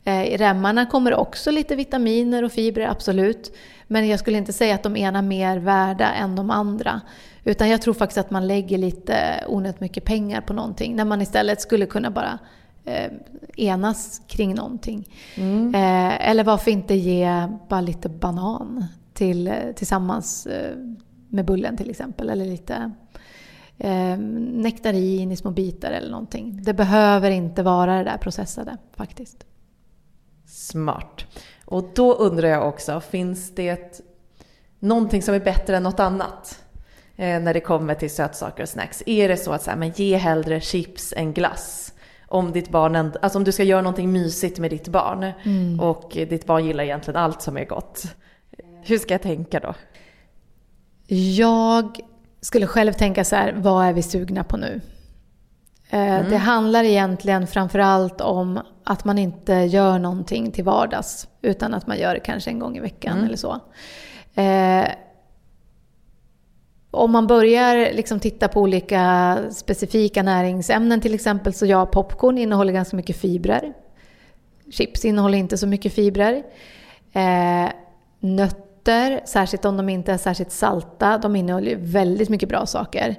Eh, I remmarna kommer det också lite vitaminer och fibrer, absolut. Men jag skulle inte säga att de ena är mer värda än de andra. Utan jag tror faktiskt att man lägger lite onödigt mycket pengar på någonting när man istället skulle kunna bara eh, enas kring någonting. Mm. Eh, eller varför inte ge bara lite banan till, tillsammans eh, med bullen till exempel. Eller lite eh, nektarin i små bitar eller någonting. Det behöver inte vara det där processade faktiskt. Smart. Och då undrar jag också, finns det någonting som är bättre än något annat? Eh, när det kommer till sötsaker och snacks. Är det så att så här, men ge hellre chips än glass? Om ditt barn, alltså om du ska göra någonting mysigt med ditt barn mm. och ditt barn gillar egentligen allt som är gott. Hur ska jag tänka då? Jag skulle själv tänka så här, vad är vi sugna på nu? Eh, mm. Det handlar egentligen framförallt om att man inte gör någonting till vardags. Utan att man gör det kanske en gång i veckan mm. eller så. Eh, om man börjar liksom titta på olika specifika näringsämnen till exempel så ja, popcorn innehåller ganska mycket fibrer. Chips innehåller inte så mycket fibrer. Eh, frukter, särskilt om de inte är särskilt salta, de innehåller väldigt mycket bra saker.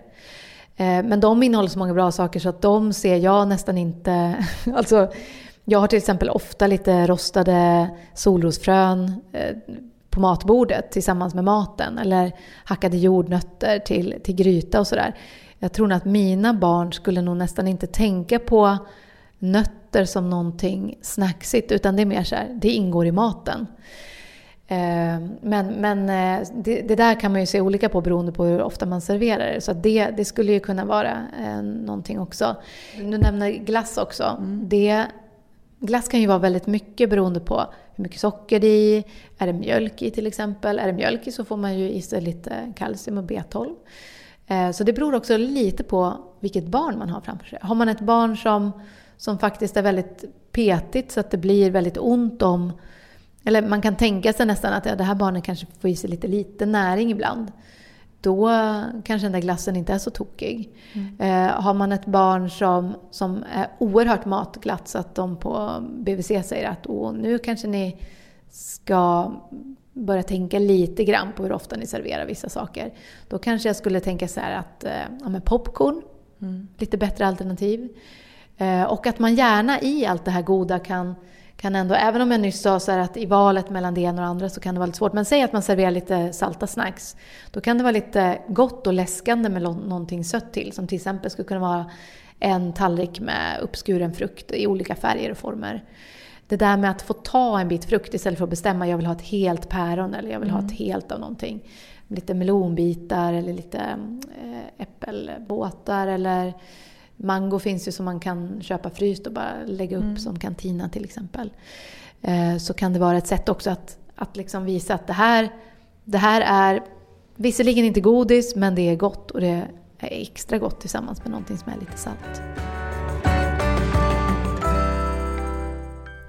Eh, men de innehåller så många bra saker så att de ser jag nästan inte... alltså, jag har till exempel ofta lite rostade solrosfrön eh, på matbordet tillsammans med maten. Eller hackade jordnötter till, till gryta och sådär. Jag tror nog att mina barn skulle nog nästan inte tänka på nötter som någonting snacksigt. Utan det är mer så här, det ingår i maten. Eh, men, men eh, det, det, där kan man ju se olika på beroende på hur ofta man serverar det. Så det, det skulle ju kunna vara eh, någonting också. Du nämner glass också. Mm. Det, glass kan ju vara väldigt mycket beroende på hur mycket socker det är i. Är det mjölk i till exempel? Är det mjölk i så får man ju i sig lite kalcium och B12. Så det beror också lite på vilket barn man har framför sig. Har man ett barn som, som faktiskt är väldigt petigt så att det blir väldigt ont om eller man kan tänka sig nästan att ja, det här barnet kanske får i sig lite lite näring ibland. Då kanske den där glassen inte är så tokig. Mm. Eh, har man ett barn som, som är oerhört matglatt så att de på BVC säger att Åh, nu kanske ni ska börja tänka lite grann på hur ofta ni serverar vissa saker. Då kanske jag skulle tänka så att eh, ja, men popcorn, mm. lite bättre alternativ. Eh, och att man gärna i allt det här goda kan kan ändå, även om jag nyss sa så att i valet mellan det ena och det andra så kan det vara lite svårt. Men säg att man serverar lite salta snacks. Då kan det vara lite gott och läskande med någonting sött till. Som till exempel skulle kunna vara en tallrik med uppskuren frukt i olika färger och former. Det där med att få ta en bit frukt istället för att bestämma jag vill ha ett helt päron eller jag vill mm. ha ett helt av någonting. Lite melonbitar eller lite äh, äppelbåtar eller Mango finns ju som man kan köpa fryst och bara lägga upp mm. som kantina till exempel. Eh, så kan det vara ett sätt också att, att liksom visa att det här, det här är visserligen inte godis men det är gott och det är extra gott tillsammans med någonting som är lite salt.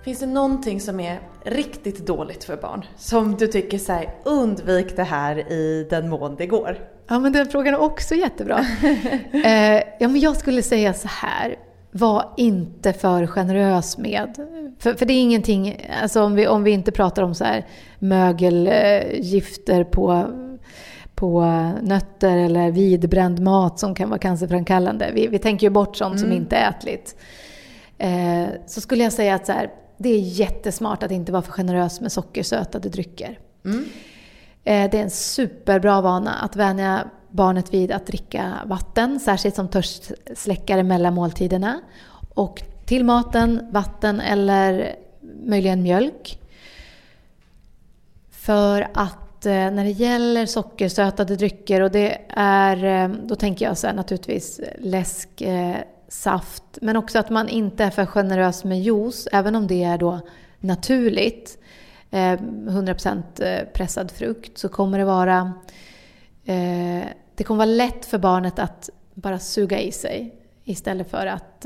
Finns det någonting som är riktigt dåligt för barn? Som du tycker så här, undvik det här i den mån det går? Ja, men den frågan är också jättebra. eh, ja, men jag skulle säga så här. Var inte för generös med... För, för det är ingenting... Alltså om vi, om vi inte pratar om så här mögelgifter på, på nötter eller vidbränd mat som kan vara cancerframkallande. Vi, vi tänker ju bort sånt mm. som inte är ätligt. Eh, så skulle jag säga att så här, det är jättesmart att inte vara för generös med sockersötade drycker. Mm. Eh, det är en superbra vana att vänja barnet vid att dricka vatten, särskilt som törstsläckare mellan måltiderna. Och till maten, vatten eller möjligen mjölk. För att eh, när det gäller sockersötade drycker, och det är, eh, då tänker jag så här, naturligtvis läsk, saft, men också att man inte är för generös med juice, även om det är då naturligt. Eh, 100% eh, pressad frukt så kommer det vara eh, det kommer vara lätt för barnet att bara suga i sig istället för att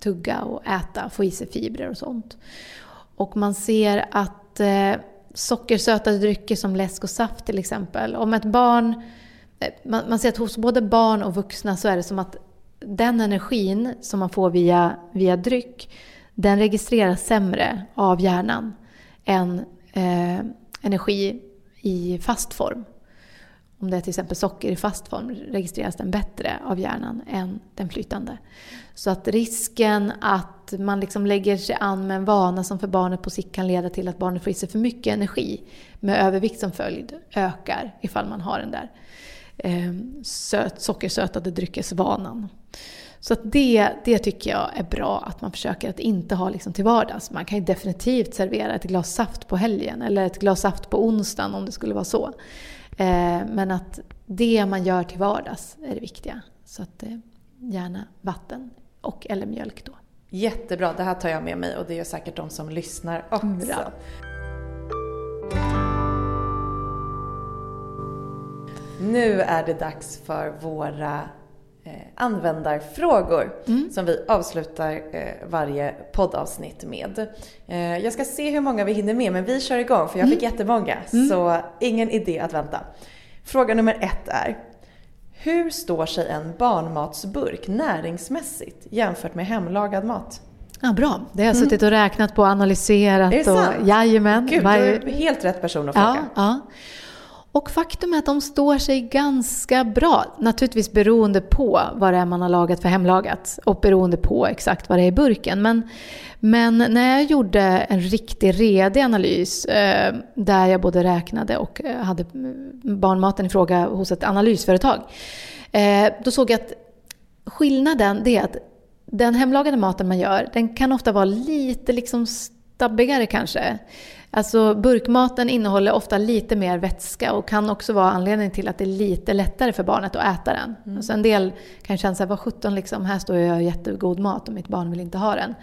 tugga och äta, få i sig fibrer och sånt. Och man ser att sockersötade drycker som läsk och saft till exempel, om ett barn man ser att hos både barn och vuxna så är det som att den energin som man får via, via dryck den registreras sämre av hjärnan än eh, energi i fast form. Om det är till exempel socker i fast form registreras den bättre av hjärnan än den flytande. Så att risken att man liksom lägger sig an med en vana som för barnet på sikt kan leda till att barnet får i sig för mycket energi med övervikt som följd ökar ifall man har den där eh, söt, sockersötade dryckesvanan. Så det, det tycker jag är bra att man försöker att inte ha liksom till vardags. Man kan ju definitivt servera ett glas saft på helgen eller ett glas saft på onsdagen om det skulle vara så. Eh, men att det man gör till vardags är det viktiga. Så att eh, gärna vatten och eller mjölk då. Jättebra, det här tar jag med mig och det gör säkert de som lyssnar också. Bra. Nu är det dags för våra användarfrågor mm. som vi avslutar eh, varje poddavsnitt med. Eh, jag ska se hur många vi hinner med men vi kör igång för jag fick mm. jättemånga mm. så ingen idé att vänta. Fråga nummer ett är Hur står sig en barnmatsburk näringsmässigt jämfört med hemlagad mat? Ja, bra. Det har jag mm. suttit och räknat på och analyserat. Är det sant? Och, jajamän. Gud, du är helt rätt person att fråga. Ja, ja. Och faktum är att de står sig ganska bra. Naturligtvis beroende på vad det är man har lagat för hemlagat och beroende på exakt vad det är i burken. Men, men när jag gjorde en riktig redig analys eh, där jag både räknade och eh, hade mm, barnmaten i fråga hos ett analysföretag. Eh, då såg jag att skillnaden är att den hemlagade maten man gör den kan ofta vara lite liksom stabbigare kanske. Alltså burkmaten innehåller ofta lite mer vätska och kan också vara anledning till att det är lite lättare för barnet att äta den. Mm. Alltså en del kan känna sig, vad sjutton liksom, här står jag och gör jättegod mat och mitt barn vill inte ha den.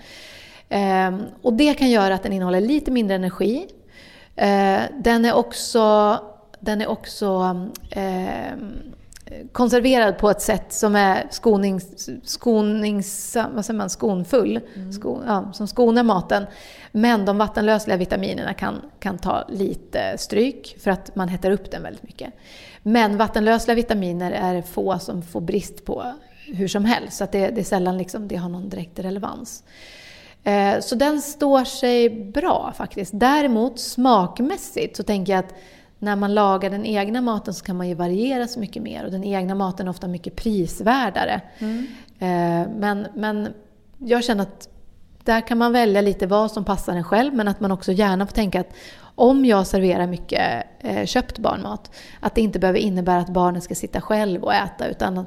Ehm, och det kan göra att den innehåller lite mindre energi. Ehm, den är också, den är också ehm, konserverad på ett sätt som är skonings, skonings, vad säger man, skonfull, mm. sko, ja, som skonar maten. Men de vattenlösliga vitaminerna kan, kan ta lite stryk för att man hettar upp den väldigt mycket. Men vattenlösliga vitaminer är få som får brist på hur som helst, så att det, det är sällan liksom, det har någon direkt relevans. Eh, så den står sig bra faktiskt. Däremot smakmässigt så tänker jag att när man lagar den egna maten så kan man ju variera så mycket mer och den egna maten är ofta mycket prisvärdare. Mm. Eh, men, men jag känner att där kan man välja lite vad som passar en själv men att man också gärna får tänka att om jag serverar mycket eh, köpt barnmat, att det inte behöver innebära att barnet ska sitta själv och äta utan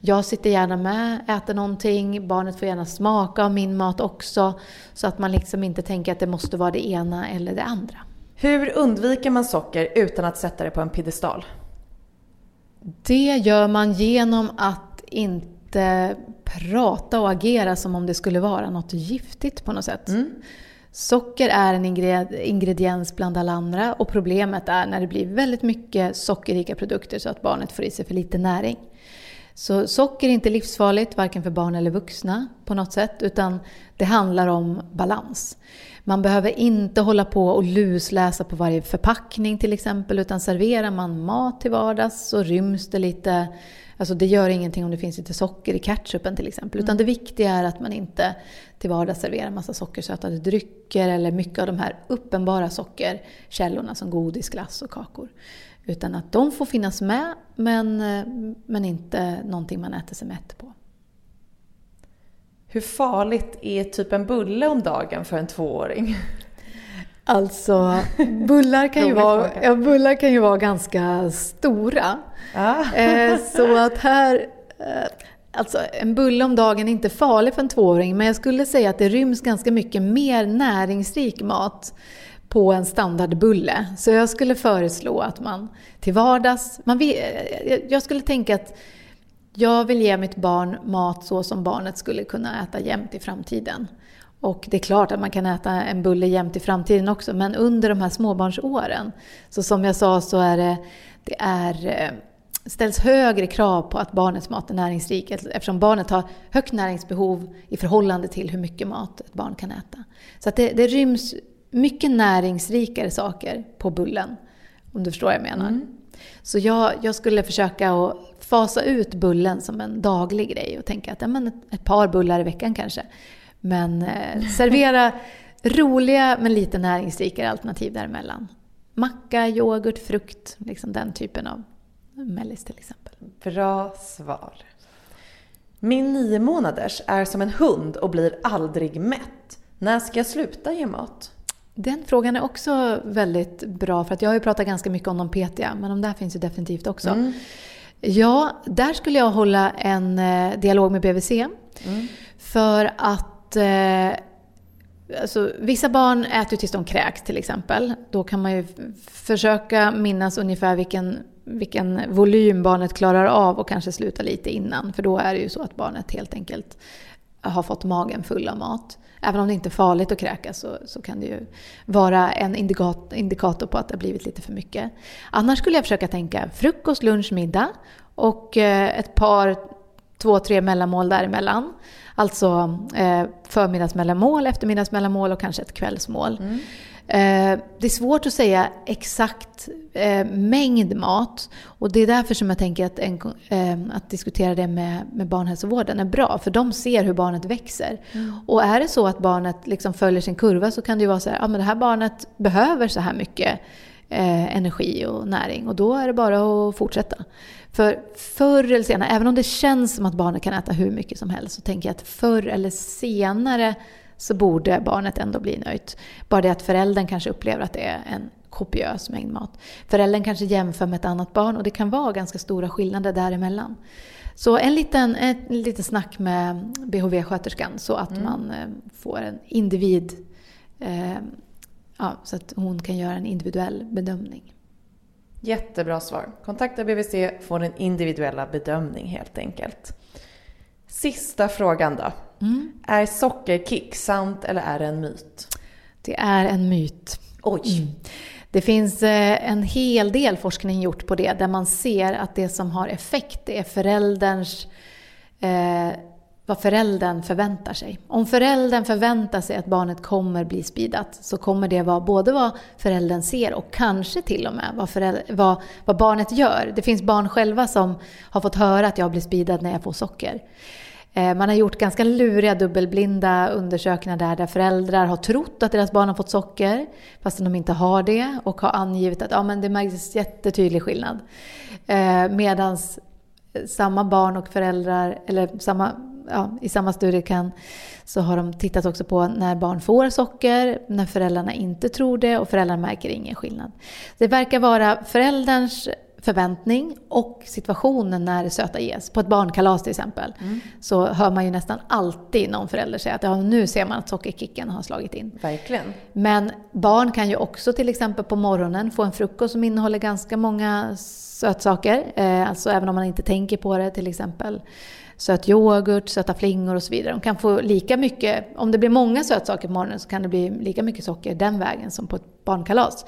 jag sitter gärna med, äter någonting, barnet får gärna smaka av min mat också så att man liksom inte tänker att det måste vara det ena eller det andra. Hur undviker man socker utan att sätta det på en piedestal? Det gör man genom att inte prata och agera som om det skulle vara något giftigt på något sätt. Mm. Socker är en ingrediens bland alla andra och problemet är när det blir väldigt mycket sockerrika produkter så att barnet får i sig för lite näring. Så socker är inte livsfarligt, varken för barn eller vuxna på något sätt, utan det handlar om balans. Man behöver inte hålla på och lusläsa på varje förpackning till exempel, utan serverar man mat till vardags så ryms det lite Alltså det gör ingenting om det finns lite socker i ketchupen till exempel. Mm. Utan det viktiga är att man inte till vardags serverar massa sockersötade drycker eller mycket av de här uppenbara sockerkällorna som godis, glass och kakor. Utan att de får finnas med men, men inte någonting man äter sig mätt på. Hur farligt är typ en bulle om dagen för en tvååring? Alltså, bullar kan, ju vara, ja, bullar kan ju vara ganska stora. Ah. Eh, så att här... Eh, alltså, en bulle om dagen är inte farlig för en tvååring, men jag skulle säga att det ryms ganska mycket mer näringsrik mat på en standardbulle. Så jag skulle föreslå att man till vardags... Man jag skulle tänka att jag vill ge mitt barn mat så som barnet skulle kunna äta jämt i framtiden. Och det är klart att man kan äta en bulle jämt i framtiden också, men under de här småbarnsåren, så som jag sa så är det, det är, eh, ställs högre krav på att barnets mat är näringsrik eftersom barnet har högt näringsbehov i förhållande till hur mycket mat ett barn kan äta. Så att det, det ryms mycket näringsrikare saker på bullen, om du förstår vad jag menar. Mm. Så jag, jag, skulle försöka att fasa ut bullen som en daglig grej och tänka att ja, men ett, ett par bullar i veckan kanske Men eh, servera roliga men lite näringsrikare alternativ däremellan. Macka, yoghurt, frukt, liksom den typen av mellis till exempel. Bra svar. Min nio månaders är som en hund och blir aldrig mätt. När ska jag sluta ge mat? Den frågan är också väldigt bra för att jag har ju pratat ganska mycket om de petiga men de där finns ju definitivt också. Mm. Ja, där skulle jag hålla en eh, dialog med BVC. Mm. För att eh, alltså, vissa barn äter tills de kräks till exempel. Då kan man ju försöka minnas ungefär vilken, vilken volym barnet klarar av och kanske sluta lite innan. För då är det ju så att barnet helt enkelt har fått magen full av mat. Även om det inte är farligt att kräkas så, så kan det ju vara en indikat, indikator på att det har blivit lite för mycket. Annars skulle jag försöka tänka frukost, lunch, middag och eh, ett par, två, tre mellanmål däremellan. Alltså eh, förmiddagsmellanmål, eftermiddagsmellanmål och kanske ett kvällsmål. Mm. Eh, det är svårt att säga exakt eh, mängd mat och det är därför som jag tänker att, en, eh, att diskutera det med, med barnhälsovården är bra, för de ser hur barnet växer. Mm. Och är det så att barnet liksom följer sin kurva så kan det ju vara så här, ja men det här barnet behöver så här mycket eh, energi och näring och då är det bara att fortsätta. För förr eller senare, även om det känns som att barnet kan äta hur mycket som helst, så tänker jag att förr eller senare så borde barnet ändå bli nöjt. Bara det att föräldern kanske upplever att det är en kopiös mängd mat. Föräldern kanske jämför med ett annat barn och det kan vara ganska stora skillnader däremellan. Så en liten, en liten snack med BHV-sköterskan så att mm. man eh, får en individ, eh, ja, så att hon kan göra en individuell bedömning. Jättebra svar. Kontakta BVC, få den individuella bedömning helt enkelt. Sista frågan då. Mm. Är sockerkick sant eller är det en myt? Det är en myt. Oj! Mm. Det finns eh, en hel del forskning gjort på det där man ser att det som har effekt är förälderns eh, vad föräldern förväntar sig. Om föräldern förväntar sig att barnet kommer bli spidat så kommer det vara både vad föräldern ser och kanske till och med vad, föräldern, vad, vad barnet gör. Det finns barn själva som har fått höra att jag blir spidad när jag får socker. Eh, man har gjort ganska luriga dubbelblinda undersökningar där, där föräldrar har trott att deras barn har fått socker fastän de inte har det och har angivit att ja, men det märks jättetydlig skillnad. Eh, Medan samma barn och föräldrar, eller samma, ja, i samma studie kan, så har de tittat också på när barn får socker, när föräldrarna inte tror det och föräldrarna märker ingen skillnad. Det verkar vara förälderns förväntning och situationen när det söta ges. På ett barnkalas till exempel mm. så hör man ju nästan alltid någon förälder säga att ja, nu ser man att sockerkicken har slagit in. Verkligen. Men barn kan ju också till exempel på morgonen få en frukost som innehåller ganska många sötsaker. Eh, alltså även om man inte tänker på det till exempel söt yoghurt, söta flingor och så vidare. De kan få lika mycket, om det blir många sötsaker på morgonen så kan det bli lika mycket socker den vägen som på ett barnkalas.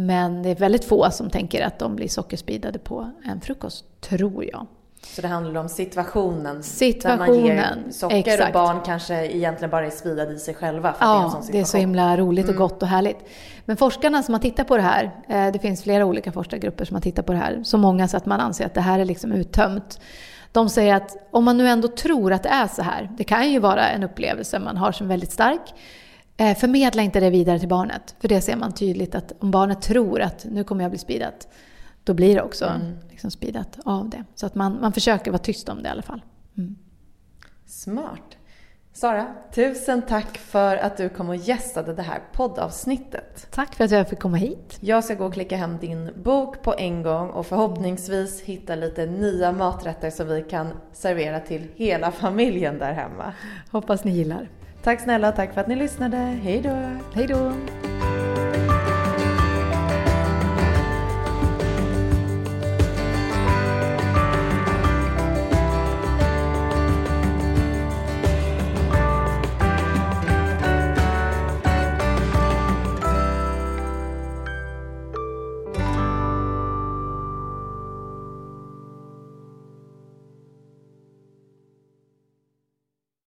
Men det är väldigt få som tänker att de blir sockerspidade på en frukost, tror jag. Så det handlar om situationen? Situationen, där man ger socker exakt. och barn kanske egentligen bara är spidade i sig själva för ja, det är en sån det är så himla roligt och mm. gott och härligt. Men forskarna som har tittat på det här, eh, det finns flera olika forskargrupper som har tittat på det här, så många så att man anser att det här är liksom uttömt. De säger att om man nu ändå tror att det är så här, det kan ju vara en upplevelse man har som väldigt stark, förmedla inte det vidare till barnet. För det ser man tydligt att om barnet tror att nu kommer jag bli spidat, då blir det också mm. liksom spidat av det. Så att man, man försöker vara tyst om det i alla fall. Mm. Smart. Sara, tusen tack för att du kom och gästade det här poddavsnittet. Tack för att jag fick komma hit. Jag ska gå och klicka hem din bok på en gång och förhoppningsvis hitta lite nya maträtter som vi kan servera till hela familjen där hemma. Hoppas ni gillar. Tack snälla och tack för att ni lyssnade. Hej då! Hej då!